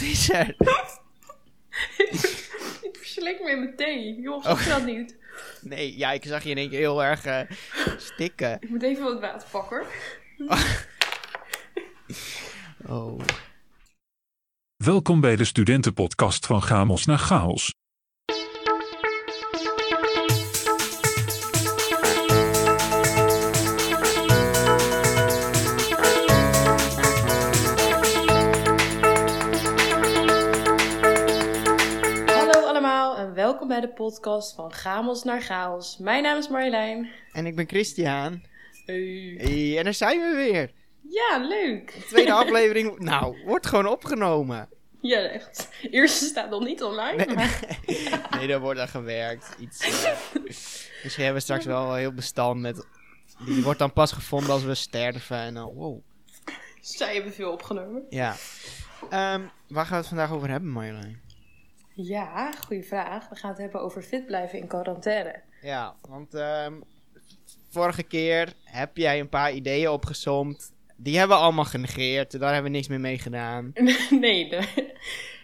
Wat is er? ik verslik me in mijn thee. Joh, zag je dat niet? Nee, ja, ik zag je in één keer heel erg eh, stikken. Ik moet even wat water pakken. Oh. Welkom bij de studentenpodcast van Chaos naar Chaos. Bij de podcast van Gamos naar Chaos. Mijn naam is Marjolein. En ik ben Christian. Hey. Hey, en daar zijn we weer. Ja, leuk. De tweede aflevering, nou, wordt gewoon opgenomen. Ja, echt. Eerste staat nog niet online, Nee, maar Nee, daar wordt aan gewerkt. Iets, eh, we hebben straks wel een heel bestand met... Die wordt dan pas gevonden als we sterven en dan, wow. zij hebben veel opgenomen. Ja. Ehm, waar gaan we het vandaag over hebben, Marjolein? Ja, goede vraag. We gaan het hebben over fit blijven in quarantaine. Ja, want ehm, vorige keer heb jij een paar ideeën opgesomd. Die hebben we allemaal genegeerd. Daar hebben we niks meer mee gedaan. nee,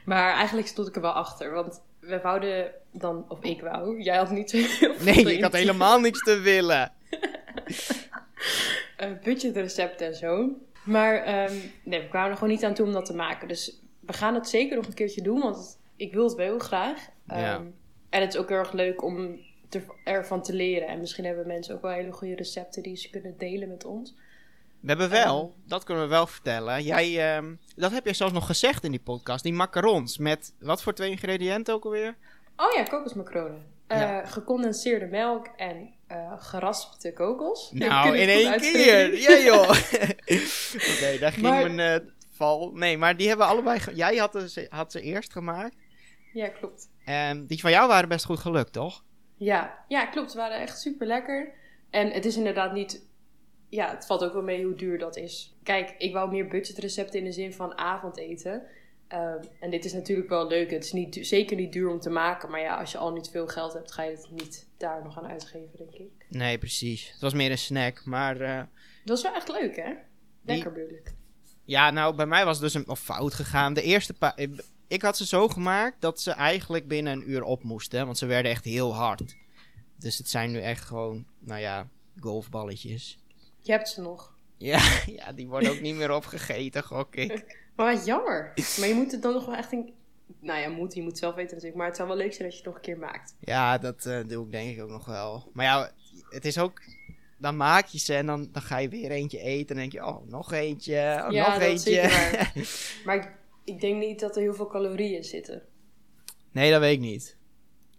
maar eigenlijk stond ik er wel achter. Want we wouden dan, of ik wou, jij had niet zo heel veel Nee, ik had helemaal niks te willen. uh, budgetrecepten en zo. Maar ehm, nee, we kwamen er gewoon niet aan toe om dat te maken. Dus we gaan het zeker nog een keertje doen, want ik wil het wel heel graag. Ehm, Ja. En het is ook heel erg leuk om te, ervan te leren. En misschien hebben mensen ook wel hele goede recepten die ze kunnen delen met ons. We hebben wel, dat kunnen we wel vertellen. Jij, ehm, dat heb jij zelfs nog gezegd in die podcast. Die macarons met wat voor twee ingrediënten ook alweer? Oh ja, kokosmacronen. Eh, gecondenseerde melk en eh, geraspte kokos. Nou, in één keer. Ja joh. Oké, daar ging Maar- mijn eh, val. Nee, maar die hebben we allebei... Jij had ze, had ze eerst gemaakt. Ja, klopt. En die van jou waren best goed gelukt, toch? Ja, ja, klopt. Ze waren echt super lekker. En het is inderdaad niet. Ja, het valt ook wel mee hoe duur dat is. Kijk, ik wou meer budgetrecepten in de zin van avondeten. Ehm, en dit is natuurlijk wel leuk. Het is niet, zeker niet duur om te maken. Maar ja, als je al niet veel geld hebt, ga je het niet daar nog aan uitgeven, denk ik. Nee, precies. Het was meer een snack. Maar eh, Dat is wel echt leuk, hè? Lekker bedoel ik. ja, nou, bij mij was het dus een of fout gegaan. De eerste paar... Ik, had ze zo gemaakt dat ze eigenlijk binnen een uur op moesten. Want ze werden echt heel hard. Dus het zijn nu echt gewoon, nou ja, golfballetjes. Je hebt ze nog. Ja, ja die worden ook niet meer opgegeten, gok ik. Maar wat jammer. Maar je moet het dan nog wel echt een... Nou ja, moet, je moet zelf weten natuurlijk. Maar het zou wel leuk zijn als je het nog een keer maakt. Ja, dat eh, doe ik denk ik ook nog wel. Maar ja, het is ook... Dan maak je ze en dan, dan ga je weer eentje eten. En dan denk je, oh, nog eentje, oh, Ja, nog dat eentje. zeker waar. Maar ik, denk niet dat er heel veel calorieën zitten. nee, dat weet ik niet.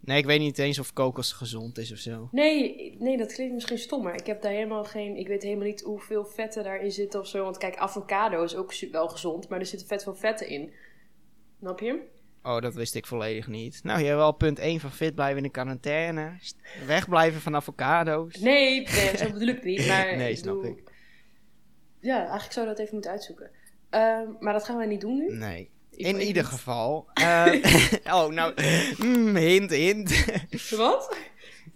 Nee, ik weet niet eens of kokos gezond is of zo. Nee, nee, dat klinkt misschien stom, maar ik heb daar helemaal geen... Ik weet helemaal niet hoeveel vetten daarin zitten of zo. Want kijk, avocado is ook wel gezond, maar er zitten vet veel vetten in. Snap je? Oh, dat wist ik volledig niet. Nou, je hebt wel punt 1 van fit blijven in de quarantaine. Wegblijven van avocado's. Nee, nee zo bedoel ik het niet. Maar Nee, snap ik. Ja, eigenlijk zou dat even moeten uitzoeken. Ehm, maar dat gaan we niet doen nu. Nee. Ik- In ieder niet. geval. eh, oh, nou. mm, hint, hint. Wat?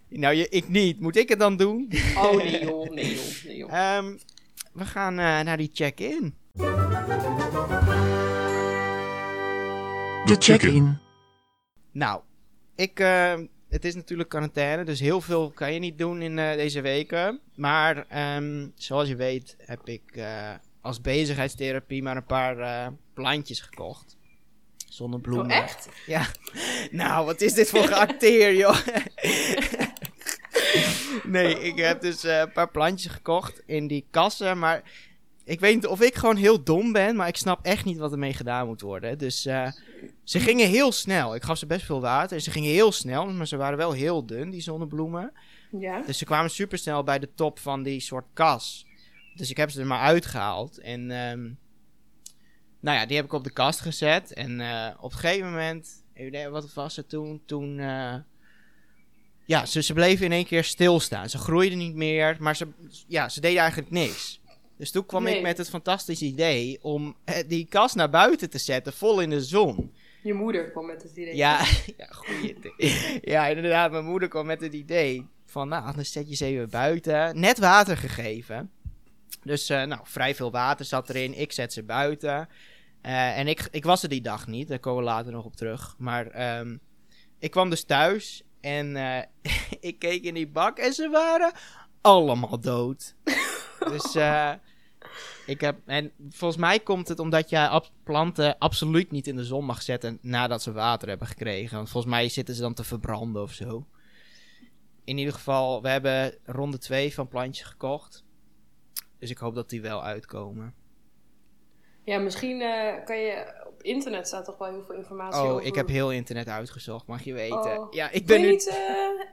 nou, je, ik niet. Moet ik het dan doen? Oh, nee joh, nee joh, nee joh. Ehm, we gaan eh, naar die check-in. De check-in. Nou, ik, eh, het is natuurlijk quarantaine, dus heel veel kan je niet doen in eh, deze weken. Maar ehm, zoals je weet heb ik eh, als bezigheidstherapie maar een paar eh, plantjes gekocht. Zonnebloemen. Oh, echt? Ja. Nou, wat is dit voor geacteer, joh? nee, ik heb dus eh, een paar plantjes gekocht in die kassen, maar ik weet niet of ik gewoon heel dom ben, maar ik snap echt niet wat ermee gedaan moet worden. Dus eh, ze gingen heel snel. Ik gaf ze best veel water. Ze gingen heel snel, maar ze waren wel heel dun, die zonnebloemen. Ja. Dus ze kwamen super snel bij de top van die soort kas. Dus ik heb ze er maar uitgehaald. En ehm, nou ja, die heb ik op de kast gezet. En eh, op een gegeven moment, wat was het toen? Toen, eh, ja, ze, ze bleven in één keer stilstaan. Ze groeiden niet meer, maar ze, ja, ze deden eigenlijk niks. Dus toen kwam Nee. ik met het fantastische idee om eh, die kast naar buiten te zetten, vol in de zon. Je moeder kwam met het idee. Ja, ja, goeie idee. Ja, inderdaad. Mijn moeder kwam met het idee van, nou, dan zet je ze even buiten. Net water gegeven. Dus, eh, nou, vrij veel water zat erin. Ik zet ze buiten. Eh, en ik, ik was er die dag niet, daar komen we later nog op terug. Maar ehm, ik kwam dus thuis en eh, ik keek in die bak en ze waren allemaal dood. dus ik heb, en volgens mij komt het omdat je ab- planten absoluut niet in de zon mag zetten nadat ze water hebben gekregen. Want volgens mij zitten ze dan te verbranden of zo. In ieder geval, we hebben ronde 2 van plantjes gekocht. Dus ik hoop dat die wel uitkomen. Ja, misschien eh, kan je... Op internet staat toch wel heel veel informatie over... Oh, ik heb heel internet uitgezocht, mag je weten. Oh. Ja, ik Kun ben je nu... niet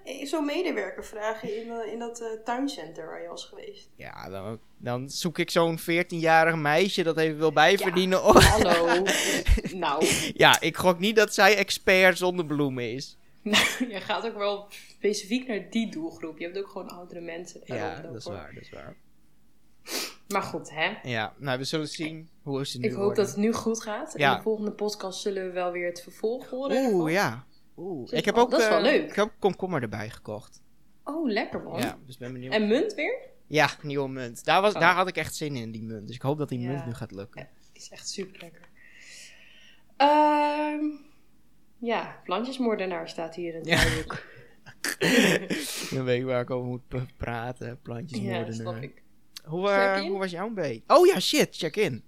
eh, zo'n medewerker vragen in, eh, in dat tuincenter waar je was geweest? Ja, dan, dan zoek ik zo'n 14-jarig meisje dat even wil bijverdienen. Hallo. nou, ja, ik gok niet dat zij expert zonder bloemen is. je gaat ook wel specifiek naar die doelgroep. Je hebt ook gewoon oudere mensen. Ja, dat is waar, dat is waar. Maar goed, hè. Ja, nou, we zullen zien hoe ze nu Ik hoop worden. dat het nu goed gaat. Ja. In de volgende podcast zullen we wel weer het vervolg horen. ervan. Oeh, ja. Oeh. Dus Ik heb ook, dat is wel eh, leuk. Ik heb ook komkommer erbij gekocht. Oh, lekker man. Ja, dus ben benieuwd. En munt weer? Ja, nieuwe munt. Daar, was, Oh. daar had ik echt zin in, die munt. Dus ik hoop dat die Ja. munt nu gaat lukken. Die is echt super lekker. Ehm ja, plantjesmoordenaar staat hier in het Ja. Dan weet ik waar ik over moet praten. Plantjes Ja, snap ik. Hoe, eh, hoe was jouw week? Oh ja, shit, check in.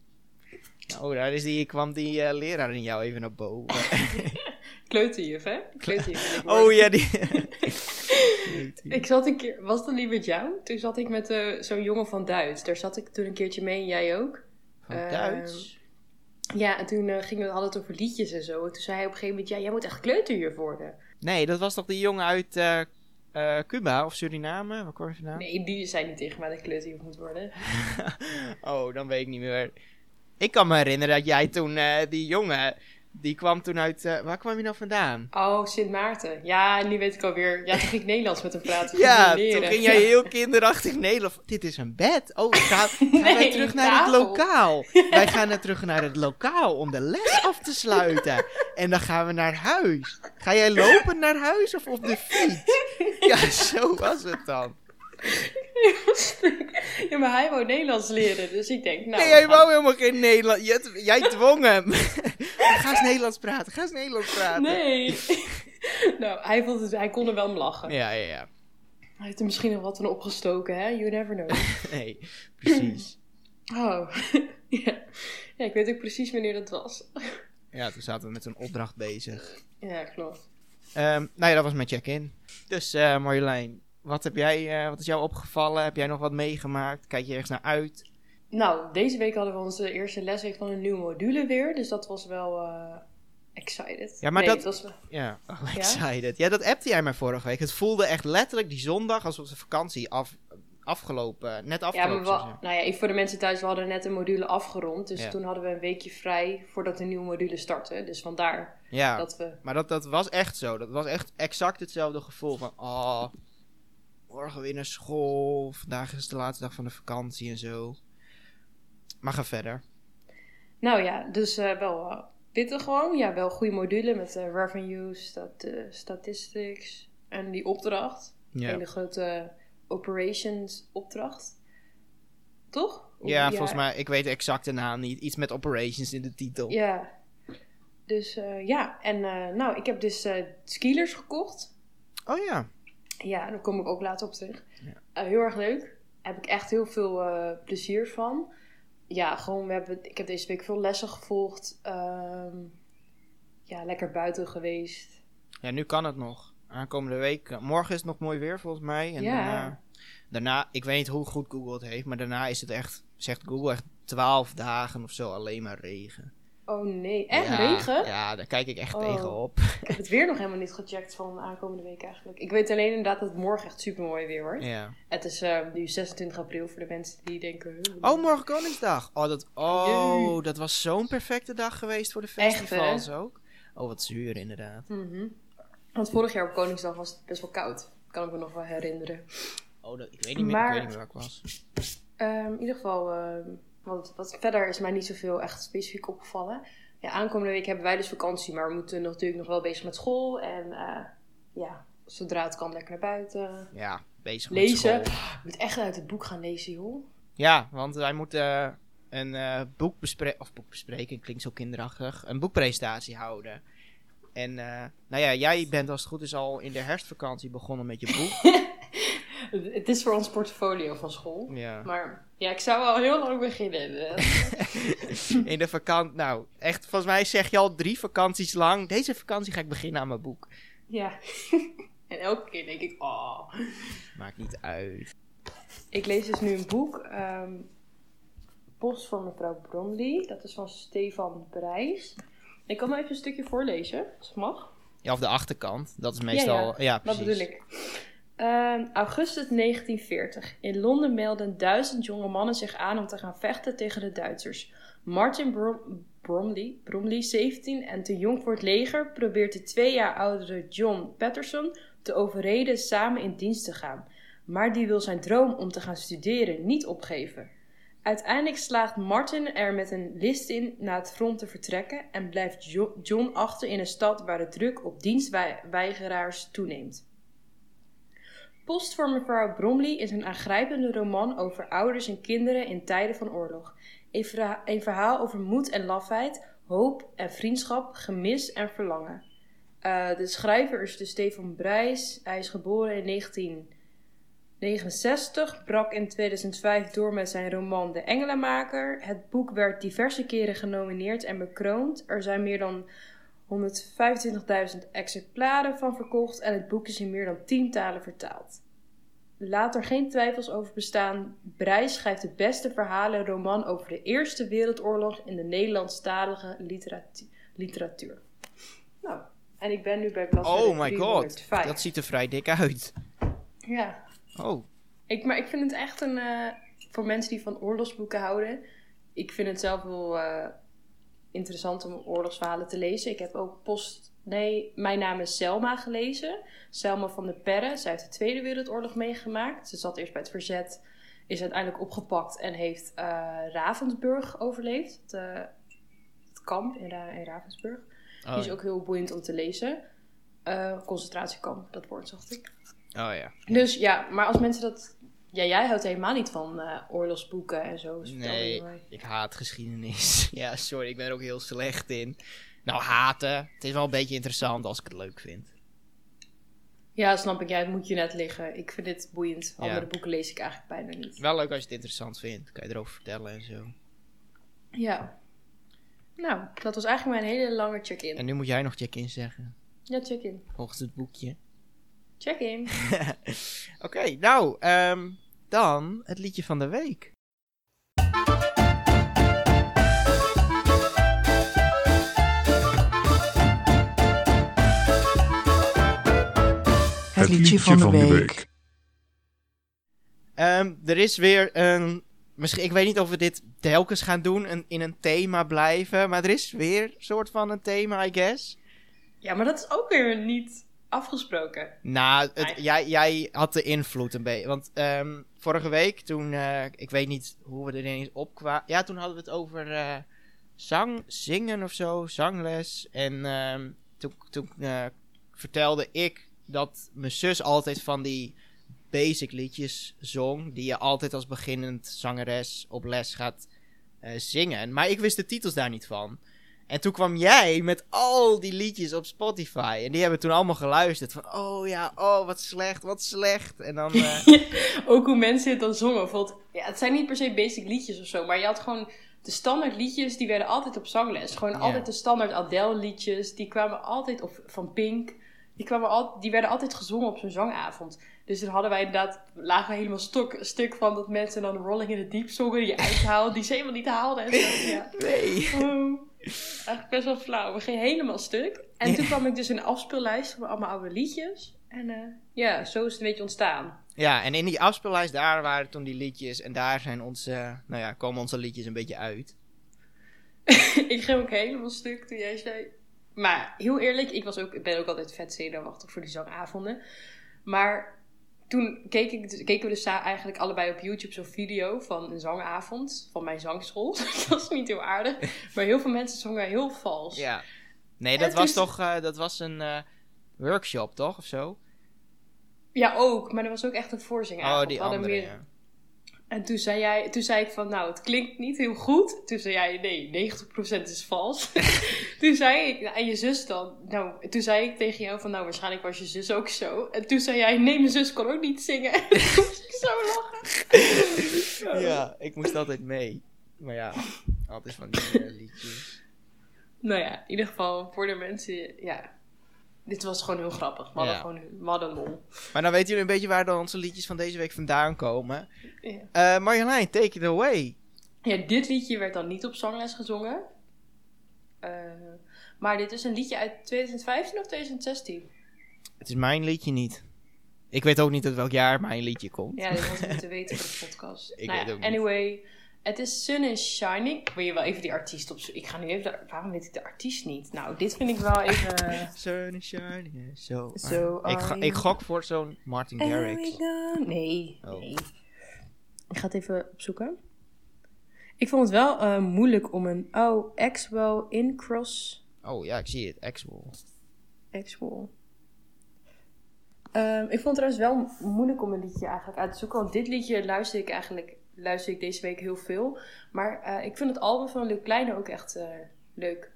Oh, daar is die, kwam die eh, leraar in jou even naar boven. Kleuterjuf, hè? Kleuterjuf. Ik oh ja, die. Ik zat een keer, was dat niet met jou? Toen zat ik met eh, zo'n jongen van Duits. Daar zat ik toen een keertje mee en jij ook. Van Ehm, Duits. Ja, en toen gingen we, hadden het over liedjes en zo. En toen zei hij op een gegeven moment, ja, jij moet echt kleuterjuf worden. Nee, dat was toch die jongen uit eh, Cuba of Suriname? Waar kwam je vandaan? Nee, die zei niet tegen mij dat ik kleuterjuf moet worden. oh, dan weet ik niet meer. Ik kan me herinneren dat jij toen, eh, die jongen, die kwam toen uit, eh, waar kwam je nou vandaan? Oh, Sint Maarten. Ja, nu weet ik alweer. Ja, toen ging ik Nederlands met hem praten. Ja, toen ging jij heel kinderachtig Nederland. Dit is een bed. Oh, gaan, gaan wij Nee, terug naar het lokaal. Wij gaan er terug naar het lokaal om de les af te sluiten. En dan gaan we naar huis. Ga jij lopen naar huis of op de fiets? Ja, zo was het dan. Ja, maar hij wou Nederlands leren. Dus ik denk, nou... Nee, jij we wou helemaal geen Nederlands. Jij, jij dwong hem. Ga eens Nederlands praten. Ga eens Nederlands praten. Nee. nou, hij, vond het, hij kon er wel om lachen. Ja, ja, ja. Hij heeft er misschien nog wat van opgestoken, hè? You never know. Nee, precies. Oh. ja. ja, ik weet ook precies wanneer dat was. Ja, toen zaten we met een opdracht bezig. Ja, klopt. Ehm, nou ja, dat was mijn check-in. Dus eh Marjolein, wat, heb jij, eh, wat is jou opgevallen? Heb jij nog wat meegemaakt? Kijk je ergens naar uit? Nou, deze week hadden we onze eerste lesweek van een nieuwe module weer. Dus dat was wel eh, excited. Ja, maar nee, dat- was... Ja, oh, Ja? excited. Ja, dat appte jij mij vorige week. Het voelde echt letterlijk die zondag alsof de vakantie af, afgelopen, net Ja, afgelopen maar zou we, zijn. nou ja, even voor de mensen thuis, we hadden net een module afgerond. Dus Ja. toen hadden we een weekje vrij voordat de nieuwe module startte. Dus vandaar Ja, dat we... maar dat, dat was echt zo. Dat was echt exact hetzelfde gevoel van... Oh, morgen weer naar school. Vandaag is de laatste dag van de vakantie en zo. Maar ga verder. Nou ja, dus eh, wel eh, pittig gewoon. Ja, wel goede module met revenue, stat, eh, statistics en die opdracht. Ja, Hele grote operations opdracht. Toch? ja volgens mij, ik weet de exacte naam niet. Iets met operations in de titel. Ja. Dus ja, en nou, ik heb dus skilers gekocht. Oh ja. Ja, daar kom ik ook later op terug. Ja. Eh, heel erg leuk. Heb ik echt heel veel eh, plezier van. Ja, gewoon, we hebben, ik heb deze week veel lessen gevolgd. Ehm, ja, lekker buiten geweest. Ja, nu kan het nog. Aankomende week. eh, morgen is het nog mooi weer volgens mij. En Ja. daarna, daarna, ik weet niet hoe goed Google het heeft, maar daarna is het echt, zegt Google echt 12 dagen of zo alleen maar regen. Oh nee, echt Ja, regen? Ja, daar kijk ik echt Oh. tegenop. Ik heb het weer nog helemaal niet gecheckt van de aankomende week eigenlijk. Ik weet alleen inderdaad dat het morgen echt super mooi weer wordt. Ja. Het is eh, nu 26 april voor de mensen die denken... Oh, morgen Koningsdag. Oh, dat, oh, dat was zo'n perfecte dag geweest voor de Echt, festivals ook. Oh, wat zuur inderdaad. Mhm. Want vorig jaar op Koningsdag was het best wel koud. Kan ik me nog wel herinneren. Oh, dat, ik weet niet meer, Maar- ik weet niet meer waar ik was. Ehm, in ieder geval, ehm, wat, wat verder is mij niet zoveel echt specifiek opgevallen. Ja, aankomende week hebben wij dus vakantie, maar we moeten natuurlijk nog wel bezig met school. En eh, ja, zodra het kan, lekker naar buiten. Ja, bezig Lezen. met school. Ik moet echt uit het boek gaan lezen, joh. Ja, want wij moeten... een eh boek bespreken, of boek bespreken, klinkt zo kinderachtig, een boekpresentatie houden. En eh, nou ja, jij bent als het goed is al in de herfstvakantie begonnen met je boek. Het is voor ons portfolio van school. ja. Maar ja, ik zou al heel lang beginnen. In de vakantie, nou echt, volgens mij zeg je al drie vakanties lang, deze vakantie ga ik beginnen aan mijn boek. ja. en elke keer denk ik, oh. Maakt niet uit. Ik lees dus nu een boek. ehm, Post voor mevrouw Bromley. Dat is van Stefan Brijs. Ik kan maar even een stukje voorlezen, als het mag. Ja, of de achterkant, dat is meestal, ja, Dat precies. bedoel ik. Ehm, augustus 1940. In Londen melden duizend jonge mannen zich aan om te gaan vechten tegen de Duitsers. Martin Brom- Bromley, Bromley, 17 en te jong voor het leger, probeert de twee jaar oudere John Patterson te overreden samen in dienst te gaan. Maar die wil zijn droom om te gaan studeren niet opgeven. Uiteindelijk slaagt Martin er met een list in naar het front te vertrekken en blijft Jo- John achter in een stad waar de druk op dienstweigeraars toeneemt. Post voor mevrouw Bromley is een aangrijpende roman over ouders en kinderen in tijden van oorlog. Een, een verhaal over moed en lafheid, hoop en vriendschap, gemis en verlangen. Eh, de schrijver is dus Stefan Brijs. Hij is geboren in 1969, brak in 2005 door met zijn roman De Engelenmaker. Het boek werd diverse keren genomineerd en bekroond. Er zijn meer dan 125.000 exemplaren van verkocht en het boek is in meer dan 10 talen vertaald. Laat er geen twijfels over bestaan. Brijs schrijft de beste verhalen roman over de Eerste Wereldoorlog in de Nederlandstalige literatu- literatuur. Nou, en ik ben nu bij bladzijde Oh my god, 305. dat ziet er vrij dik uit. Ja, Oh, ik, maar ik vind het echt een. eh, voor mensen die van oorlogsboeken houden. Ik vind het zelf wel eh, interessant om oorlogsverhalen te lezen. Ik heb ook Post. Nee, mijn naam is Selma gelezen. Selma van de Perre. Zij heeft de Tweede Wereldoorlog meegemaakt. Ze zat eerst bij het verzet. Is uiteindelijk opgepakt en heeft eh, Ravensburg overleefd. Het, eh, het kamp in, Ra- in Ravensburg. oh, Die is ook heel boeiend om te lezen. Eh, concentratiekamp, dat woord zag ik. oh ja. Dus ja, maar als mensen dat. Ja, jij houdt helemaal niet van eh, oorlogsboeken en zo. Nee, ik haat geschiedenis. ja, sorry, ik ben er ook heel slecht in. Nou, haten. Het is wel een beetje interessant als ik het leuk vind. Ja, snap ik. Ja, het moet je net liggen. Ik vind dit boeiend. Ja. Andere boeken lees ik eigenlijk bijna niet. Wel leuk als je het interessant vindt. Kan je erover vertellen en zo. Ja. Nou, dat was eigenlijk mijn hele lange check-in. En nu moet jij nog check-in zeggen. Ja, check-in. Volgens het boekje. Check-in. Oké, nou, ehm, dan het liedje van de week. Het liedje van de week. Ehm, er is weer een. Misschien, ik weet niet of we dit telkens gaan doen, een, in een thema blijven. Maar er is weer een soort van een thema, I guess. Ja, maar dat is ook weer niet afgesproken. Nou, het, jij, jij had de invloed een beetje. Want ehm, vorige week, toen. eh, ik weet niet hoe we er ineens op kwamen. Ja, toen hadden we het over eh, zang, zingen of zo, zangles. En ehm, toen, toen eh, vertelde ik dat mijn zus altijd van die basic liedjes zong. Die je altijd als beginnend zangeres op les gaat zingen. Maar ik wist de titels daar niet van. En toen kwam jij met al die liedjes op Spotify. En die hebben toen allemaal geluisterd. Van, oh ja, oh wat slecht, wat slecht. En dan, eh, ook hoe mensen het dan zongen. Bijvoorbeeld, ja, het zijn niet per se basic liedjes of zo, maar je had gewoon de standaard liedjes, die werden altijd op zangles. Gewoon altijd de standaard Adele liedjes, die kwamen altijd, of van Pink, die, kwamen al, die werden altijd gezongen op zo'n zangavond. Dus dan hadden wij inderdaad, lagen we helemaal stok, stuk van dat mensen dan Rolling in the Deep zongen, die je uithaalde, die ze helemaal niet haalden. En zo, ja. nee. Oh, eigenlijk best wel flauw. We gingen helemaal stuk. En toen kwam ik dus een afspeellijst van allemaal oude liedjes. En eh, ja, zo is het een beetje ontstaan. Ja, en in die afspeellijst daar waren toen die liedjes. En daar zijn onze, nou ja, komen onze liedjes een beetje uit. ik ging ook helemaal stuk toen jij zei. Maar heel eerlijk, ik, was ook, ik ben ook altijd vet zenuwachtig voor die zangavonden. Maar toen keek ik, keken we dus eigenlijk allebei op YouTube zo'n video van een zangavond van mijn zangschool. dat was niet heel aardig. Maar heel veel mensen zongen heel vals. Ja. Nee, dat was toch, eh, dat was een eh, workshop, toch? Of zo? Ja, ook. Maar er was ook echt een voorzingavond. Oh, die andere, meer- ja. En toen zei, jij, toen zei ik van, nou, het klinkt niet heel goed. Toen zei jij, nee, 90% is vals. toen zei ik, nou, en je zus dan? Nou, toen zei ik tegen jou van, nou, waarschijnlijk was je zus ook zo. En toen zei jij, nee, mijn zus kon ook niet zingen. En toen moest ik zo lachen. Ja, ik moest altijd mee. Maar ja, altijd van die eh, liedjes. Nou ja, in ieder geval, voor de mensen, ja. Dit was gewoon heel grappig. We hadden Ja. gewoon we hadden lol. Maar dan weten jullie een beetje waar dan onze liedjes van deze week vandaan komen. Ja. Eh Marjolein, take it away. Ja, dit liedje werd dan niet op zangles gezongen. Eh, maar dit is een liedje uit 2015 of 2016. Het is mijn liedje niet. Ik weet ook niet uit welk jaar mijn liedje komt. Ja, dit was moeten weten voor de podcast. Ik nou weet ook niet. anyway, het is Sun is Shining. Wil je wel even die artiest opzoeken? Ik ga nu even... de- waarom weet ik de artiest niet? Nou, dit vind ik wel even... Sun is shining, so So ik, ga- ik gok voor zo'n Martin Garrix. Nee, Oh. nee. Ik ga het even opzoeken. Ik vond het wel eh, moeilijk om een... Oh, Axwell in cross... Oh ja, ik zie het. Axwell. Axwell. Ehm, ik vond het trouwens wel moeilijk om een liedje eigenlijk uit te zoeken. Want dit liedje luister ik eigenlijk luister ik deze week heel veel. Maar eh, ik vind het album van Leeuw Kleine ook echt eh, leuk.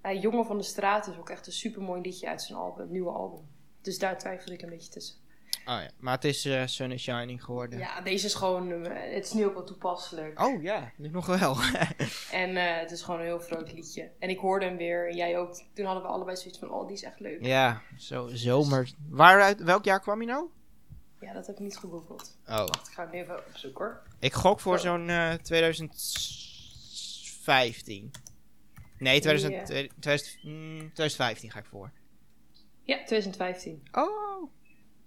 Eh, Jongen van de Straat is ook echt een super mooi liedje uit zijn album, nieuwe album. Dus daar twijfel ik een beetje tussen. Oh ja, maar het is eh, Sun is shining geworden. Ja, deze is gewoon, het is nu ook wel toepasselijk. Oh ja, nu nog wel. En het is gewoon een heel vrolijk liedje. En ik hoorde hem weer, en jij ook. Toen hadden we allebei zoiets van, oh, die is echt leuk. ja, zo, zomer. Waaruit, welk jaar kwam hij nou? Ja, dat heb ik niet gegoogeld. Oh, Wacht, ik ga hem even opzoeken hoor. ik gok voor Oh. zo'n eh 2015. Nee, 2000, Ja. 2000, mm, 2015 ga ik voor. Ja, 2015. Oh.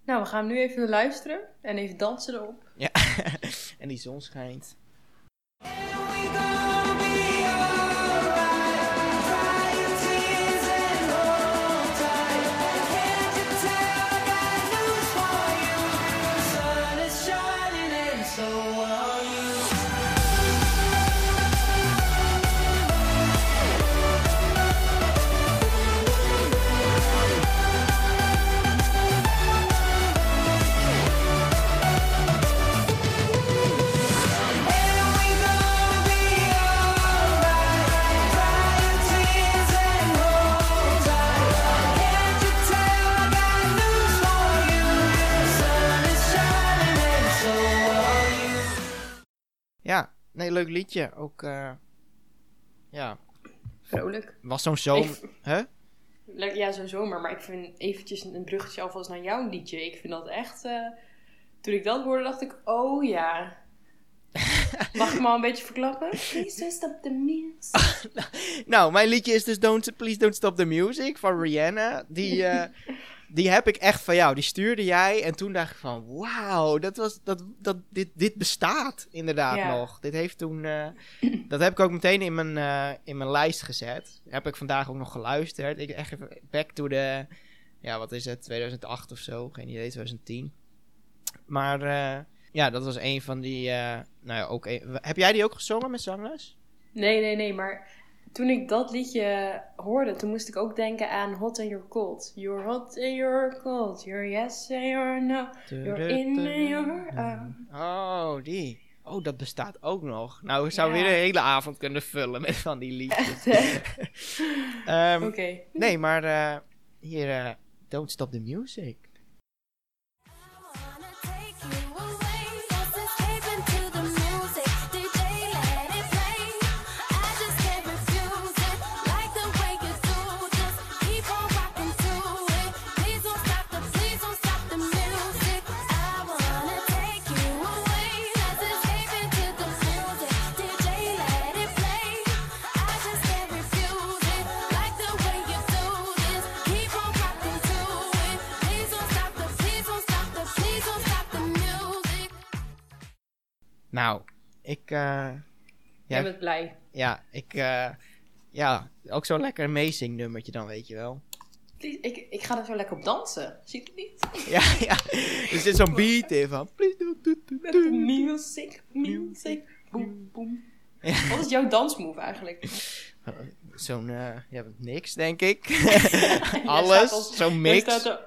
Nou, we gaan nu even luisteren en even dansen erop. Ja, en die zon schijnt. Nee, leuk liedje. Ook, eh, ja, Vrolijk. was zo'n zomer. Le- Ja, zo'n zomer. Maar ik vind eventjes een bruggetje alvast naar jouw liedje. Ik vind dat echt... eh, Toen ik dat hoorde, dacht ik, oh ja. Mag ik me al een beetje verklappen? Please don't stop the music. Nou, mijn liedje is dus don't, Please Don't Stop the Music van Rihanna. Die, eh, die heb ik echt van jou. Die stuurde jij. En toen dacht ik van, wauw, dat was, dat, dat, dit, dit bestaat inderdaad Ja. nog. Dit heeft toen, eh, dat heb ik ook meteen in mijn, eh, in mijn lijst gezet. Heb ik vandaag ook nog geluisterd. Ik echt even back to the, ja, wat is het, 2008 of zo. Geen idee, 2010. Maar eh, ja, dat was een van die, nou ja, ook een- heb jij die ook gezongen met zangles? Nee, nee, nee. Maar toen ik dat liedje hoorde, toen moest ik ook denken aan Hot and You're Cold. You're hot and you're cold. You're yes and you're no. You're in and you're out. Oh, die. Oh, dat bestaat ook nog. Nou, we zouden Ja. weer een hele avond kunnen vullen met van die liedjes. Ehm, Oké. Nee, maar eh, hier, eh, Don't Stop the Music. Nou, ik, eh, Jij Ja. bent blij. ja, ik, eh, ja, ook zo'n lekker amazing nummertje dan, weet je wel. Please, ik, ik ga er zo lekker op dansen. Ziet het niet? Ja, ja, er zit zo'n beat in van, please don't do, do, Met do. de music, music, boom, boom. Wat is jouw dansmove eigenlijk? Zo'n, eh, ja, niks, denk ik. Alles, zo'n Jij mix. staat, al-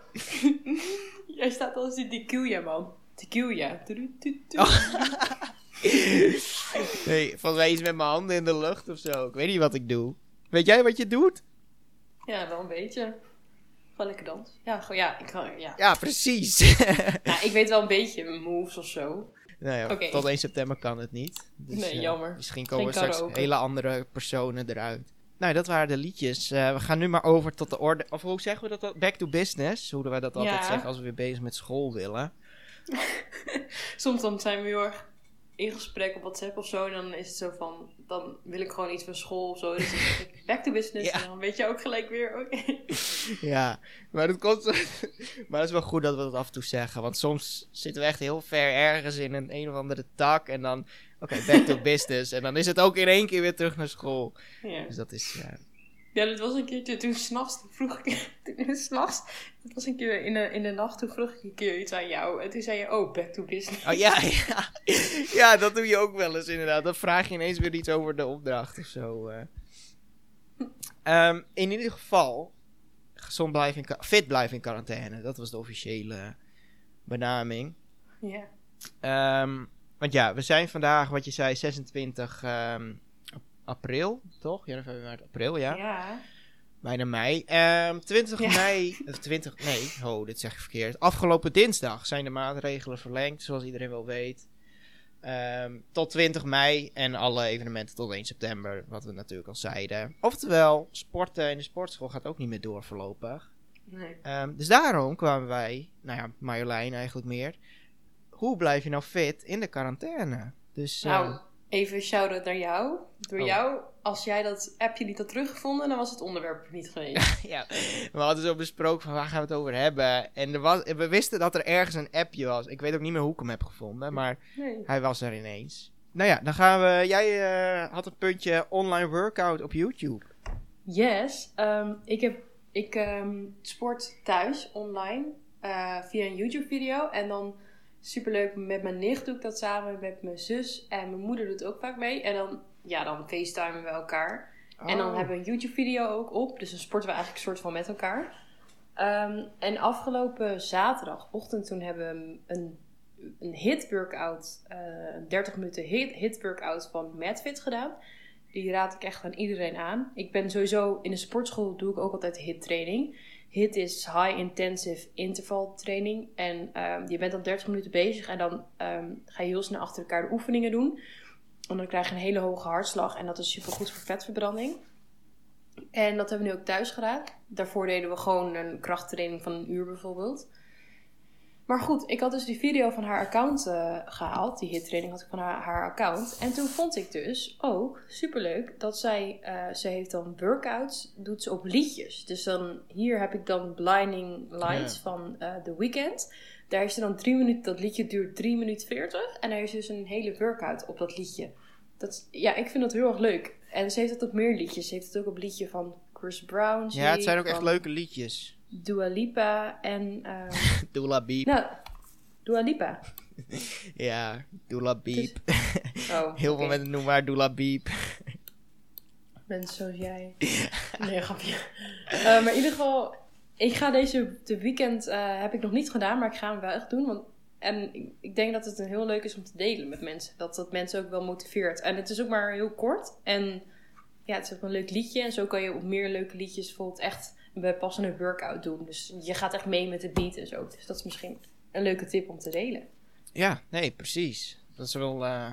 Jij staat als die tequila man. Tequila. Oh. Nee, volgens mij iets met mijn handen in de lucht of zo. Ik weet niet wat ik doe. Weet jij wat je doet? Ja, wel een beetje. Gewoon lekker dansen. Ja, gewoon, ja, ik, ja. Ja, precies. Ik weet wel een beetje moves of zo. nou ja, tot 1 september kan het niet. Dus, Nee, eh, jammer. Misschien komen Geen straks hele andere personen eruit. Nou, dat waren de liedjes. Eh, we gaan nu maar over tot de orde. Of hoe zeggen we dat? Back to business. Hoe wij dat altijd Ja. zeggen als we weer bezig met school willen. Soms dan zijn we heel erg in gesprek op WhatsApp of zo. En dan is het zo van, dan wil ik gewoon iets van school of zo. Dus dan zeg ik back to business. Ja. En dan weet je ook gelijk weer, oké. Ja, maar dat komt. maar het is wel goed dat we dat af en toe zeggen. Want soms zitten we echt heel ver ergens in een een of andere tak. En dan, oké, back to business. En dan is het ook in één keer weer terug naar school. Ja. Dus dat is. ja. Ja, dat was een keertje, toen s'nachts, toen vroeg ik, toen s'nachts, dat was een keer in de, in de nacht, toen vroeg ik een keer iets aan jou. En toen zei je, oh, back to business. Oh ja, ja. ja, dat doe je ook wel eens inderdaad. Dan vraag je ineens weer iets over de opdracht of zo. eh. Ehm, in ieder geval, gezond blijven in fit blijven in quarantaine. Dat was de officiële benaming. Ja. Ehm, want ja, we zijn vandaag, wat je zei, 26 ehm, april, toch? Januari, maart, april, ja. Ja. Bijna mei. Ehm 20 Ja. mei, of 20, nee, ho, dit zeg ik verkeerd. Afgelopen dinsdag zijn de maatregelen verlengd, zoals iedereen wel weet. Ehm, tot 20 mei en alle evenementen tot 1 september, wat we natuurlijk al zeiden. Oftewel, sporten in de sportschool gaat ook niet meer door voorlopig. Nee. Ehm, dus daarom kwamen wij, nou ja, Marjolein eigenlijk meer. Hoe blijf je nou fit in de quarantaine? Dus, eh, Nou, even shout-out naar jou. Door Oh. jou, als jij dat appje niet had teruggevonden, dan was het onderwerp niet geweest. ja, we hadden zo besproken van waar gaan we het over hebben. En er was, we wisten dat er ergens een appje was. Ik weet ook niet meer hoe ik hem heb gevonden, maar Nee. hij was er ineens. Nou ja, dan gaan we. Jij eh, had een puntje online workout op YouTube. Yes. ehm, ik heb, ik ehm, sport thuis online eh, via een YouTube video. En dan superleuk met mijn nicht doe ik dat samen met mijn zus. En mijn moeder doet ook vaak mee. En dan, ja, dan facetimen we elkaar. En dan Oh. hebben we een YouTube video ook op. Dus dan sporten we eigenlijk een soort van met elkaar. Ehm, en afgelopen zaterdagochtend toen hebben we een, een hit workout. eh, een 30 minuten hit, hit workout van MadFit gedaan. Die raad ik echt aan iedereen aan. Ik ben sowieso in de sportschool doe ik ook altijd hit training. Hit is high intensive interval training. En ehm, je bent dan 30 minuten bezig en dan ehm, ga je heel snel achter elkaar de oefeningen doen. En dan krijg je een hele hoge hartslag en dat is super goed voor vetverbranding. En dat hebben we nu ook thuis gedaan. Daarvoor deden we gewoon een krachttraining van een uur bijvoorbeeld. Maar goed, ik had dus die video van haar account eh, gehaald. Die hittraining had ik van haar, haar account. En toen vond ik dus ook superleuk dat zij, eh, ze heeft dan workouts, doet ze op liedjes. Dus dan, hier heb ik dan Blinding Lights Ja. van eh The Weeknd. Daar is er dan drie minuten, dat liedje duurt 3 minuten 40. En er is dus een hele workout op dat liedje. Dat, ja, ik vind dat heel erg leuk. En ze heeft het op meer liedjes. Ze heeft het ook op liedje van Chris Brown. Ja, het zijn ook echt leuke liedjes. Dua Lipa en... ehm Doula Beep. nou, Dua Lipa. Ja, Doula Beep. Oh, Heel veel mensen noemen haar Doula Beep. Mensen zoals jij. Nee, grapje. Eh, maar in ieder geval, ik ga deze de weekend eh, heb ik nog niet gedaan, maar ik ga hem wel echt doen. Want, en ik, ik denk dat het een heel leuk is om te delen met mensen. Dat dat mensen ook wel motiveert. En het is ook maar heel kort. En ja, het is ook een leuk liedje. En zo kan je op meer leuke liedjes bijvoorbeeld echt een bijpassende workout doen. Dus je gaat echt mee met de beat en zo. Dus dat is misschien een leuke tip om te delen. Ja, nee, precies. Dat is wel. eh,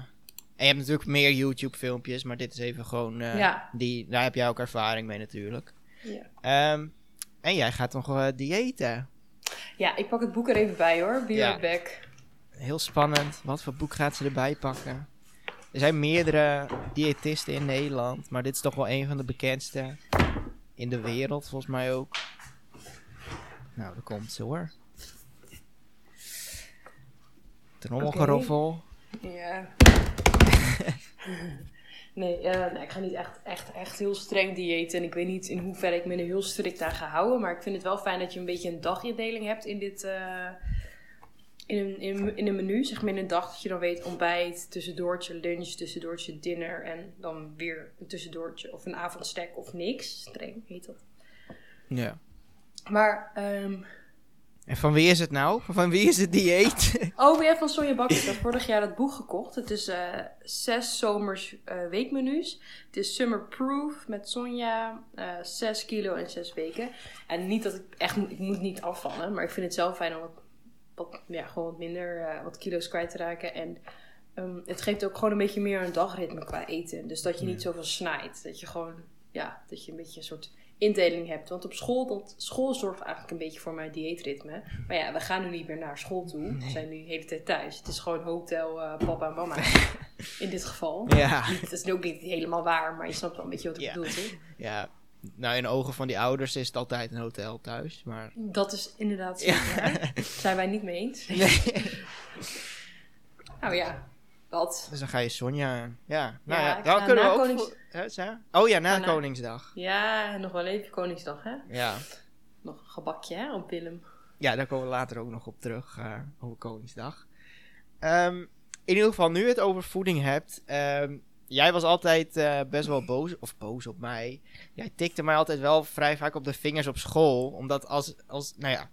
En je hebt natuurlijk meer YouTube-filmpjes, maar dit is even gewoon. eh, Ja. die, daar heb jij ook ervaring mee natuurlijk. Ja. Ehm, en jij gaat nog eh diëten. ja, ik pak het boek er even bij hoor. Be Ja. back. Heel spannend. Wat voor boek gaat ze erbij pakken? Er zijn meerdere diëtisten in Nederland, maar dit is toch wel een van de bekendste in de wereld, volgens mij ook. Nou, daar komt ze hoor. Trommelgeroffel. Ja. nee, eh, nee, ik ga niet echt, echt, echt heel streng diëten. En ik weet niet in hoeverre ik me er heel strikt aan ga houden. Maar ik vind het wel fijn dat je een beetje een dagindeling hebt in dit... eh, in, een, in, in een menu, zeg maar in een dag, dat je dan weet ontbijt, tussendoortje lunch, tussendoortje dinner en dan weer een tussendoortje of een avondstek of niks. Streng heet dat. Ja. Maar ehm, En van wie is het nou? Van wie is het dieet? Oh, weer van Sonja Bakker. Ik heb vorig jaar dat boek gekocht. Het is eh, zes zomers eh, weekmenu's. Het is Summer Proof met Sonja. eh zes kilo en zes weken. En niet dat ik echt... Ik moet niet afvallen. Maar ik vind het zelf fijn om wat, ja, gewoon wat minder... eh, wat kilo's kwijt te raken. En ehm, het geeft ook gewoon een beetje meer een dagritme qua eten. Dus dat je niet zoveel snijdt. Dat je gewoon... Ja, dat je een beetje een soort indeling hebt. Want op school, dat, school zorgt eigenlijk een beetje voor mijn dieetritme. Maar ja, we gaan nu niet meer naar school toe. We zijn nu de hele tijd thuis. Het is gewoon hotel eh, papa en mama. in dit geval. ja. Het is ook niet helemaal waar, maar je snapt wel een beetje wat ik Ja. bedoel, toch? ja. Nou, in de ogen van die ouders is het altijd een hotel thuis. Maar. Dat is inderdaad zo. Ja. Zijn wij niet mee eens? Nee. Nou ja, dat. Dus dan ga je Sonja. Ja, nou ja, dan ga kunnen we ook. Konings- voor-? Oh ja, na Koningsdag. Ja, nog wel even Koningsdag, hè? Ja. Nog een gebakje, hè, op Willem. ja, daar komen we later ook nog op terug. eh, over Koningsdag. Ehm, in ieder geval, nu je het over voeding hebt. ehm, jij was altijd eh, best wel boos. Of boos op mij. Jij tikte mij altijd wel vrij vaak op de vingers op school. Omdat als. als nou ja.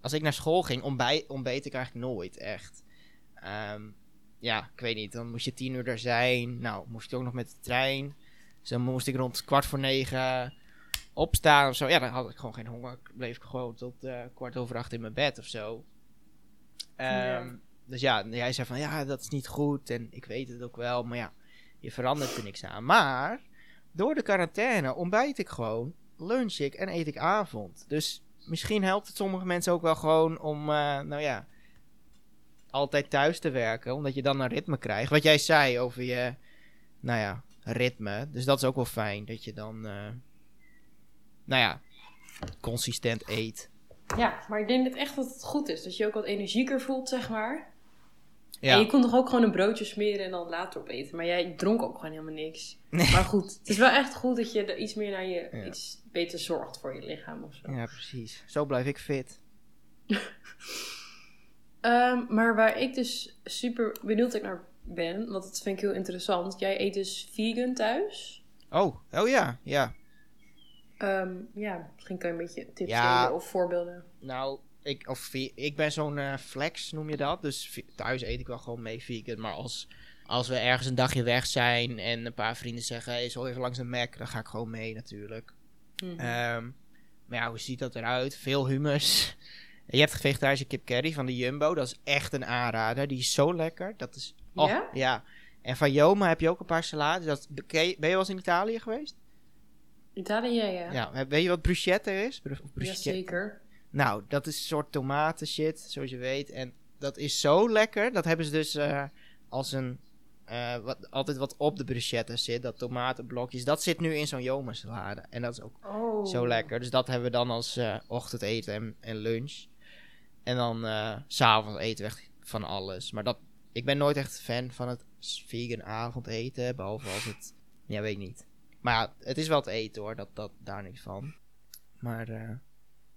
Als ik naar school ging, ontbij, ontbeet ik eigenlijk nooit echt. Ehm, ja, ik weet niet. Dan moest je tien uur er zijn. Nou, moest je ook nog met de trein. Dus dan moest ik rond kwart voor negen opstaan of zo. Ja, dan had ik gewoon geen honger. Bleef ik gewoon tot eh, kwart over acht in mijn bed of zo. Ehm, Ja. Dus ja, jij zei van ja, dat is niet goed. En ik weet het ook wel. Maar ja, je verandert er niks aan. Maar door de quarantaine ontbijt ik gewoon, lunch ik en eet ik avond. Dus misschien helpt het sommige mensen ook wel gewoon om, eh, nou ja, altijd thuis te werken. Omdat je dan een ritme krijgt. Wat jij zei over je, nou ja, ritme. Dus dat is ook wel fijn. Dat je dan, eh, nou ja, consistent eet. Ja, maar ik denk echt dat het goed is. Dat je ook wat energieker voelt, zeg maar. En Ja, je kon toch ook gewoon een broodje smeren en dan later opeten. Maar jij dronk ook gewoon helemaal niks. Nee. Maar goed, het is wel echt goed dat je er iets meer naar je, Ja. iets beter zorgt voor je lichaam of zo. ja, precies. Zo blijf ik fit. Ehm, maar waar ik dus super benieuwd naar ben, want dat vind ik heel interessant. Jij eet dus vegan thuis. Oh, oh ja, ja. Ehm, ja, misschien kan je een beetje tips Ja. geven of voorbeelden. Nou, ik, of, ik ben zo'n eh, flex, noem je dat. Dus thuis eet ik wel gewoon mee vegan. Maar als, als we ergens een dagje weg zijn en een paar vrienden zeggen... Hey, zo even langs de Mac, dan ga ik gewoon mee natuurlijk. Mhm. Ehm, maar ja, hoe ziet dat eruit? Veel hummus. Je hebt vegetarische kip curry van de Jumbo. Dat is echt een aanrader. Die is zo lekker. Dat is... Oh, Ja? Ja. En van Joma heb je ook een paar salades. Dat, ben je wel eens in Italië geweest? Italië, ja, ja. Ja. Weet je wat bruschetta is? Bruschetta? Jazeker. Nou, dat is een soort tomaten shit, zoals je weet. En dat is zo lekker. Dat hebben ze dus eh, als een... eh, wat, altijd wat op de bruschetta zit. Dat tomatenblokjes. Dat zit nu in zo'n Joma salade. En dat is ook Oh. zo lekker. Dus dat hebben we dan als eh, ochtendeten en, en lunch. En dan s'avonds eten we echt van alles. Maar dat, ik ben nooit echt fan van het vegan avondeten. Behalve als het... Ja, weet ik niet. Maar ja, het is wel het eten hoor. Dat, dat, daar niks van. Maar...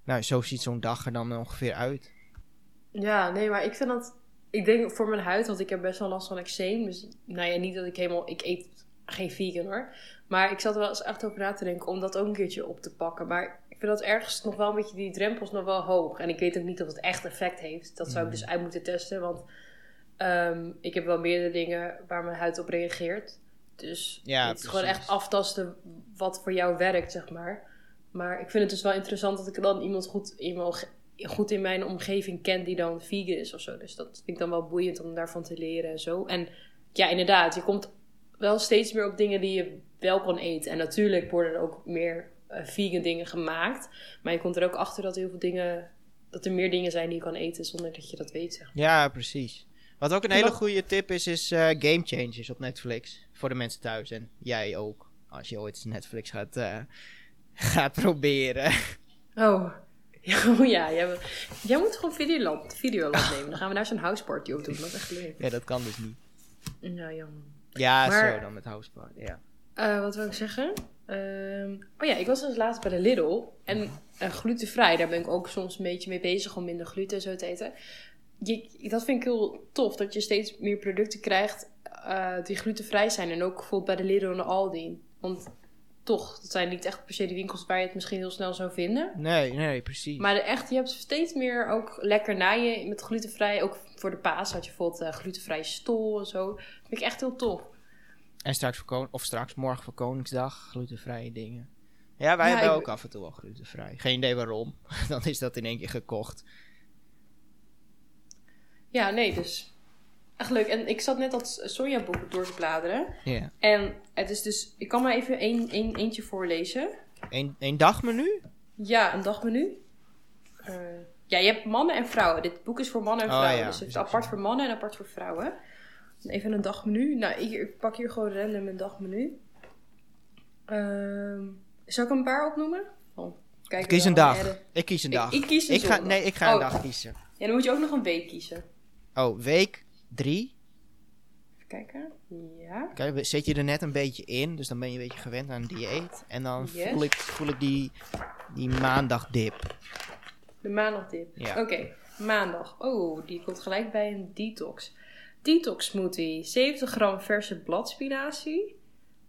nou, zo ziet zo'n dag er dan ongeveer uit. Ja, nee, maar ik vind dat... Ik denk voor mijn huid, want ik heb best wel last van eczeem. Dus, nou ja, niet dat ik helemaal... Ik eet geen vegan hoor. Maar ik zat er wel eens echt over na te denken om dat ook een keertje op te pakken. Maar ik vind dat ergens nog wel een beetje die drempels nog wel hoog. En ik weet ook niet of het echt effect heeft. Dat zou ik dus uit moeten testen. Want ehm, ik heb wel meerdere dingen waar mijn huid op reageert. Dus Ja, het is gewoon echt aftasten wat voor jou werkt, zeg maar. Maar ik vind het dus wel interessant dat ik dan iemand goed in goed in mijn omgeving ken die dan vegan is of zo. Dus dat vind ik dan wel boeiend om daarvan te leren en zo. En ja, inderdaad, je komt wel steeds meer op dingen die je wel kan eten. En natuurlijk worden er ook meer eh, vegan dingen gemaakt. Maar je komt er ook achter dat heel veel dingen... Dat er meer dingen zijn die je kan eten zonder dat je dat weet, zeg maar. Ja, precies. Wat ook een En hele goede tip is, is eh, Game Changers op Netflix. Voor de mensen thuis. En jij ook. Als je ooit Netflix gaat, eh, gaat proberen. Oh. Ja, oh ja, jij, moet gewoon Videoland, Videoland nemen. Dan gaan we daar zo'n houseparty op doen. Dat is echt leuk. ja, dat kan dus niet. Nou, jammer. Ja, Maar- zo dan met Houseparty. Ja. Eh, wat wil ik zeggen? Ehm, oh ja, ik was dus laatst bij de Lidl. En eh, glutenvrij, daar ben ik ook soms een beetje mee bezig om minder gluten en zo te eten. Je, dat vind ik heel tof, dat je steeds meer producten krijgt eh, die glutenvrij zijn. En ook bijvoorbeeld bij de Lidl en de Aldi. Want toch, dat zijn niet echt per se de winkels waar je het misschien heel snel zou vinden. Nee, nee, precies. Maar de echt, je hebt steeds meer ook lekkernijen met glutenvrij. Ook voor de paas had je bijvoorbeeld eh, glutenvrije stol en zo. Dat vind ik echt heel tof. En straks voor of straks morgen voor Koningsdag glutenvrije dingen. Ja, wij Ja, hebben ook af en toe wel glutenvrij. Geen idee waarom. Dan is dat in één keer gekocht. Ja, nee, dus echt leuk. En ik zat net dat sojaboek door te bladeren. Ja. En het is dus, ik kan maar even één, eentje voorlezen. Eén één dagmenu? Ja, een dagmenu. Eh, ja, je hebt mannen en vrouwen. Dit boek is voor mannen en Oh, vrouwen. ja. Dus het is ik apart voor mannen en apart voor vrouwen. Even een dagmenu. Nou, ik, ik pak hier gewoon random een dagmenu. Ehm zal ik een paar opnoemen? Van, kijk, Kies een dag. Ik kies een Ik- dag. ik kies een ik ga. Nee, ik ga een Oh. dag kiezen. Ja, dan moet je ook nog een week kiezen. Oh, week drie. Even kijken. Ja. Kijk, zit je er net een beetje in. Dus dan ben je een beetje gewend aan een dieet. En dan Yes. voel ik, voel ik die, die maandagdip. De maandagdip. Ja. Oké, maandag. Oh, die komt gelijk bij een detox. Detox smoothie. 70 gram verse bladspinazie.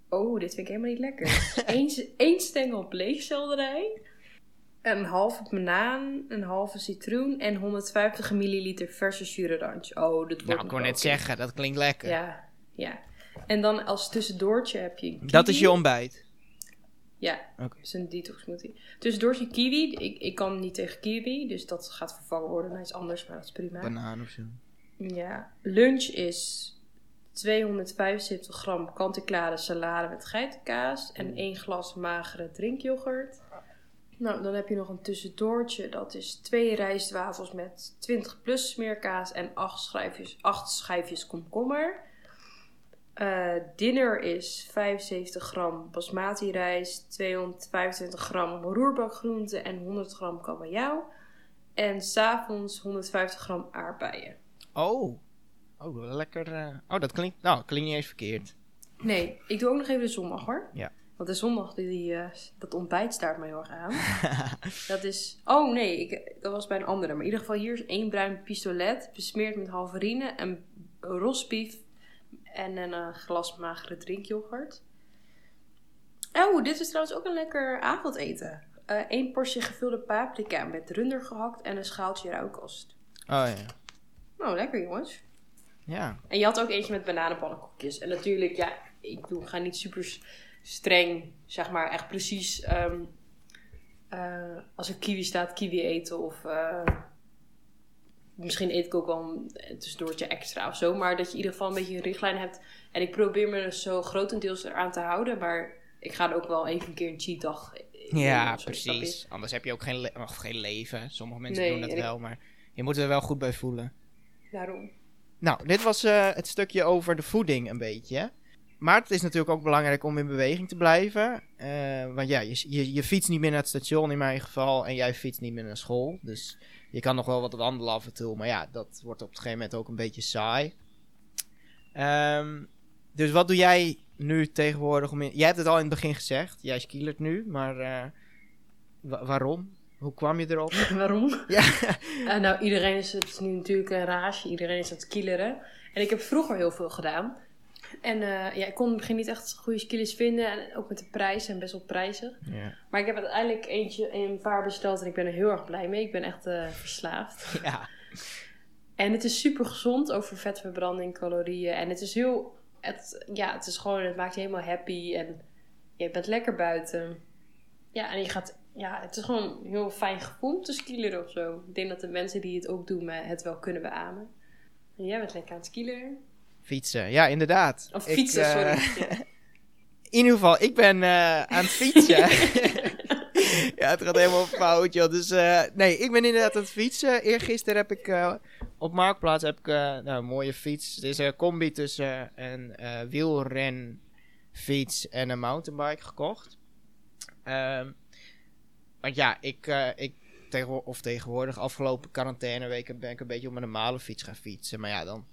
Oh, dit vind ik helemaal niet lekker. Eén één stengel bleekselderij. Een halve banaan, een halve citroen en 150 milliliter verse sureranch. Oh, dit wordt Nou, ik wel net zeggen, dat klinkt lekker. Ja, ja. En dan als tussendoortje heb je Dat is je ontbijt. Ja, Oké. dus een detox smoothie. Tussendoortje kiwi. Ik, ik kan niet tegen kiwi, dus dat gaat vervangen worden naar iets anders, maar dat is prima. Banaan of zo. Ja, lunch is 275 gram kant-en-klare salade met geitenkaas en één glas magere drinkyoghurt. Nou, dan heb je nog een tussendoortje. Dat is twee rijstwafels met 20 plus smeerkaas en 8 schijfjes, 8 schijfjes komkommer. Eh, dinner is 75 gram basmati rijst, 225 gram roerbakgroente en 100 gram kabeljauw. En s'avonds 150 gram aardbeien. Oh. Oh, lekker. eh, Oh, dat klinkt, nou, klinkt niet eens verkeerd. Nee, ik doe ook nog even de zondag hoor. Ja. Want de zondag, die, eh, dat ontbijt staat mij heel erg aan. dat is... Oh nee, ik, dat was bij een andere. Maar in ieder geval hier is één bruin pistolet. Besmeerd met halverine en rosbief. En een eh, glas magere drinkyoghurt. Oh, dit is trouwens ook een lekker avondeten. Eén portie gevulde paprika met runder gehakt en een schaaltje rauwkost. Oh ja. Nou, lekker jongens. Ja. En je had ook eentje met bananenpannenkoekjes. En natuurlijk, ja, ik doe, ga niet super streng, zeg maar, echt precies. ehm, eh, als er kiwi staat, kiwi eten. Of eh, misschien eet ik ook wel een tussendoortje extra of zo. Maar dat je in ieder geval een beetje een richtlijn hebt. En ik probeer me er zo grotendeels eraan te houden. Maar ik ga er ook wel even een keer een cheat dag in Ja, precies. Anders heb je ook geen, le- of geen leven. Sommige mensen Nee, doen dat wel, maar je moet er wel goed bij voelen. Daarom. Nou, dit was eh, het stukje over de voeding een beetje. Maar het is natuurlijk ook belangrijk om in beweging te blijven. Eh, want ja, je, je, je fietst niet meer naar het station in mijn geval. En jij fietst niet meer naar school. Dus je kan nog wel wat wandelen af en toe. Maar ja, dat wordt op een gegeven moment ook een beetje saai. Ehm, dus wat doe jij nu tegenwoordig? Om in... Jij hebt het al in het begin gezegd. Jij skilert nu. Maar eh, wa- waarom? Hoe kwam je erop? Waarom? ja. Eh, nou, iedereen is het nu natuurlijk een rage. Iedereen is aan het skileren. En ik heb vroeger heel veel gedaan. En eh, ja, ik kon in het begin niet echt goede skillers vinden. En ook met de prijs en best wel prijzig. ja. Maar ik heb uiteindelijk eentje een paar besteld. En ik ben er heel erg blij mee. Ik ben echt eh, verslaafd. Ja. En het is super gezond over vetverbranding, calorieën. En het is heel... Het, ja, het is gewoon... Het maakt je helemaal happy. En je bent lekker buiten. Ja, en je gaat... Ja, het is gewoon een heel fijn gevoel te skileren of zo. Ik denk dat de mensen die het ook doen het wel kunnen beamen. En jij bent lekker aan het skileren. Fietsen, ja, inderdaad. Of Ik, fietsen, eh, sorry. In ieder geval, ik ben eh, aan het fietsen. ja, het gaat helemaal fout, joh. Dus eh, nee, ik ben inderdaad aan het fietsen. Eergisteren heb ik op Marktplaats heb ik, nou, een mooie fiets. Het is een combi tussen een wielrenfiets en een mountainbike gekocht. Ehm, want ja, ik, ik tegenwo- of tegenwoordig, afgelopen quarantaineweken ben ik een beetje op mijn normale fiets gaan fietsen. Maar ja, dan,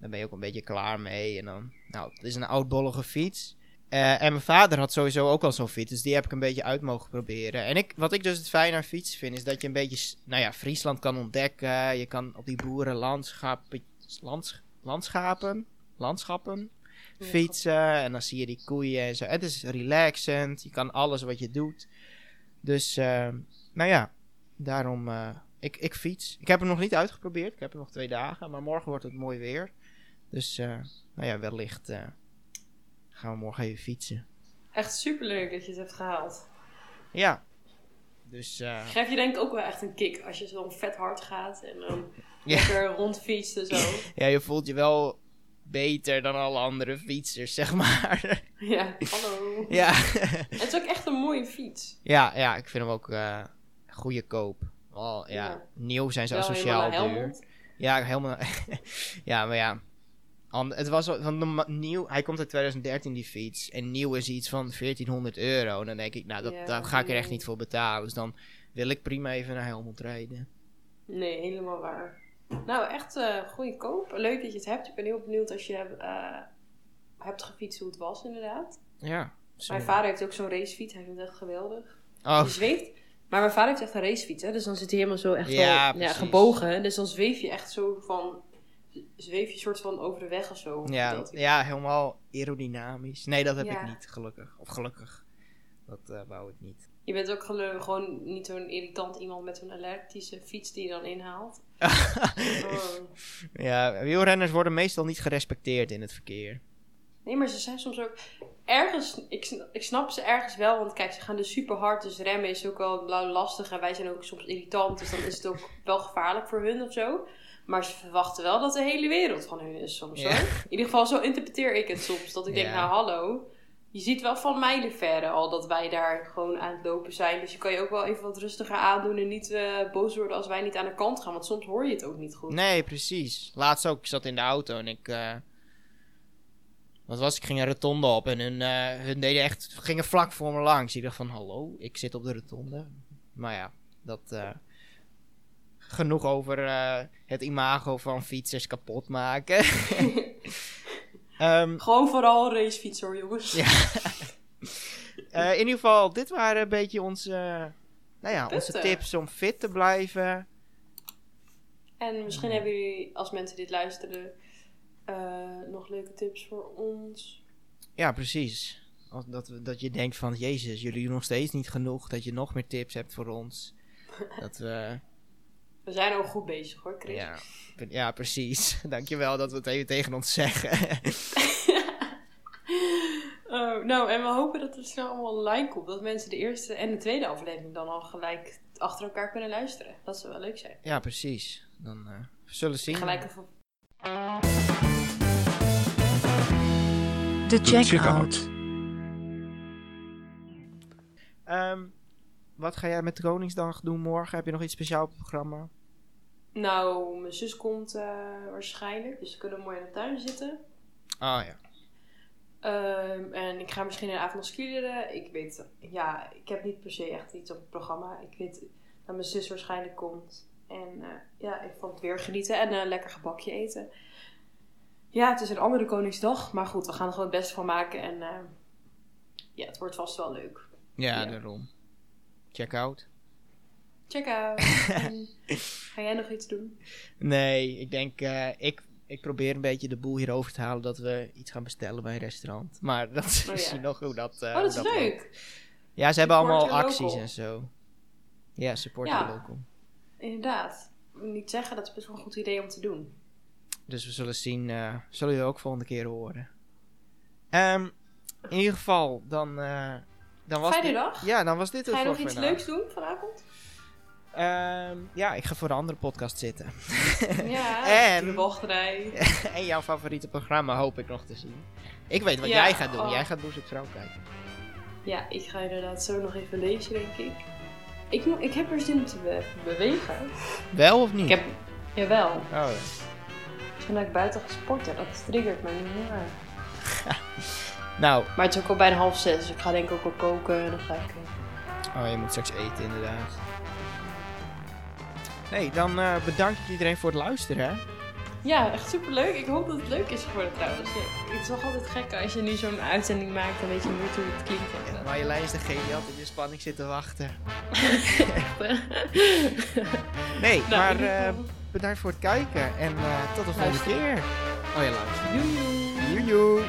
dan ben je ook een beetje klaar mee. En dan, nou, het is een oudbollige fiets. Eh, en mijn vader had sowieso ook al zo'n fiets, dus die heb ik een beetje uit mogen proberen. En ik, wat ik dus het fijn aan fietsen vind, is dat je een beetje, nou ja, Friesland kan ontdekken. Je kan op die boerenlandschappen, lands, landschapen, landschappen, fietsen. En dan zie je die koeien en zo. Het is relaxend. Je kan alles wat je doet. Dus, eh, nou ja, daarom, eh, ik, ik fiets. Ik heb hem nog niet uitgeprobeerd. Ik heb hem nog twee dagen. Maar morgen wordt het mooi weer. Dus, eh, nou ja, wellicht eh, gaan we morgen even fietsen. Echt superleuk dat je het hebt gehaald. Ja. Dus, eh, Geef je denk ik ook wel echt een kick als je zo vet hard gaat en dan Ja. lekker rondfietst en zo. ja, je voelt je wel beter dan alle andere fietsers, zeg maar. ja, hallo. ja. Het is ook echt een mooie fiets. ja, ja, ik vind hem ook eh goede koop. Oh, ja. Ja. Nieuw zijn ze Wel asociaal duur. Ja, helemaal. ja, maar ja. Het was van nieuw. Hij komt uit 2013 die fiets en nieuw is iets van 1400 euro. En dan denk ik, nou, dat, Ja, daar ga ik er echt niet voor betalen. Dus dan wil ik prima even naar Helmond rijden. Nee, helemaal waar. Nou, echt eh goede koop. Leuk dat je het hebt. Ik ben heel benieuwd als je eh, hebt gefietst hoe het was inderdaad. Ja. zo. Mijn vader heeft ook zo'n racefiets. Hij vindt het echt geweldig. Oh, zweeft. Maar mijn vader heeft echt een racefiets, hè. Dus dan zit hij helemaal zo echt Ja, wel ja, gebogen. Dus dan zweef je echt zo van... Zweef je soort van over de weg of zo. ja, Dat- ja, helemaal aerodynamisch. Nee, dat heb Ja. ik niet, gelukkig. Of gelukkig. Dat eh, wou ik niet. Je bent ook gelu- gewoon niet zo'n irritant iemand met zo'n elektrische fiets die je dan inhaalt. Oh. ja, wielrenners worden meestal niet gerespecteerd in het verkeer. Nee, maar ze zijn soms ook ergens. Ik, ik snap ze ergens wel, want kijk, ze gaan dus super hard. Dus remmen is ook wel la- lastig. En wij zijn ook soms irritant. Dus dan is het ook wel gevaarlijk voor hun of zo. Maar ze verwachten wel dat de hele wereld van hun is soms. Hoor. In ieder geval, zo interpreteer ik het soms. Dat ik denk, nou hallo. Je ziet wel van mijlenverre al dat wij daar gewoon aan het lopen zijn. Dus je kan je ook wel even wat rustiger aandoen. En niet eh, boos worden als wij niet aan de kant gaan. Want soms hoor je het ook niet goed. Nee, precies. Laatst ook, ik zat in de auto en ik... eh, wat was ik? ging een rotonde op en hun, eh, hun deden echt, gingen vlak voor me langs. Ik dacht van, hallo, ik zit op de rotonde. Maar ja, dat... genoeg over eh, het imago van fietsers kapot maken. Ehm, Gewoon vooral racefiets hoor, jongens. Ja. eh, in ieder geval, dit waren een beetje onze, eh, nou ja, onze tips om fit te blijven. En misschien hebben jullie, als mensen dit luisteren, nog leuke tips voor ons. Ja, precies. Dat, we- dat je denkt van, jezus, jullie doen nog steeds niet genoeg. Dat je nog meer tips hebt voor ons. Dat we, We zijn ook goed bezig hoor, Chris. ja, ja, precies. Dankjewel dat we het even tegen ons zeggen. Oh, nou, en we hopen dat er snel allemaal online komt. Dat mensen de eerste en de tweede aflevering dan al gelijk achter elkaar kunnen luisteren. Dat zou wel leuk zijn. ja, precies. Dan eh, we zullen zien. Gelijk even... De checkout. Ehm, wat ga jij met de Koningsdag doen morgen? Heb je nog iets speciaals op het programma? Nou, mijn zus komt eh, waarschijnlijk. Dus we kunnen mooi in de tuin zitten. Oh ja. Ehm, en ik ga misschien in de avond nog skileren. Ik weet, ja, ik heb niet per se echt iets op het programma. Ik weet dat mijn zus waarschijnlijk komt. En eh, ja, ik van het weer genieten en een lekker gebakje eten. Ja, het is een andere Koningsdag. Maar goed, we gaan er gewoon het beste van maken. En eh, ja, het wordt vast wel leuk. Ja, Ja. daarom. Check out. Check out. En ga jij nog iets doen? Nee, ik denk, eh, ik, ik probeer een beetje de boel hierover te halen dat we iets gaan bestellen bij een restaurant. Maar dat is misschien nog hoe dat. eh, oh, dat is leuk. Ja, ze hebben allemaal Support acties local. en zo. Ja, support Ja. local. Inderdaad. Ik moet niet zeggen, dat is best wel een goed idee om te doen. Dus we zullen zien, eh, zullen jullie ook volgende keer horen. Ehm, in ieder geval, dan, dan was Fijne dit, dag. Ja, dan was dit het Ga je nog iets vandaag. leuks doen vanavond? Ehm, ja, ik ga voor een andere podcast zitten. Ja, En- de wachtrij. en jouw favoriete programma hoop ik nog te zien. Ik weet wat Ja, jij gaat doen. oh. Jij gaat Boezek Vrouw kijken. Ja, ik ga inderdaad zo nog even lezen, denk ik. Ik, ik heb er zin om te be- bewegen. Wel of niet? Ik heb... Jawel. Oh, ja. Toen heb ik buiten gesporten. Dat triggert me niet meer. Nou, Maar het is ook al bijna half zes, dus ik ga denk ik ook wel koken. En dan ga ik... eh, oh, je moet straks eten inderdaad. Nee, dan eh bedank ik iedereen voor het luisteren. Ja, echt superleuk. Ik hoop dat het leuk is geworden trouwens. Ja, het is toch altijd gek als je nu zo'n uitzending maakt, dan weet je niet hoe het klinkt. en zo. Marjolein is degene die altijd in spanning zit te wachten. Nee, Nou, maar eh, bedankt voor het kijken en eh, tot de volgende keer. Oh ja, luister. Joejoe. Joejoe.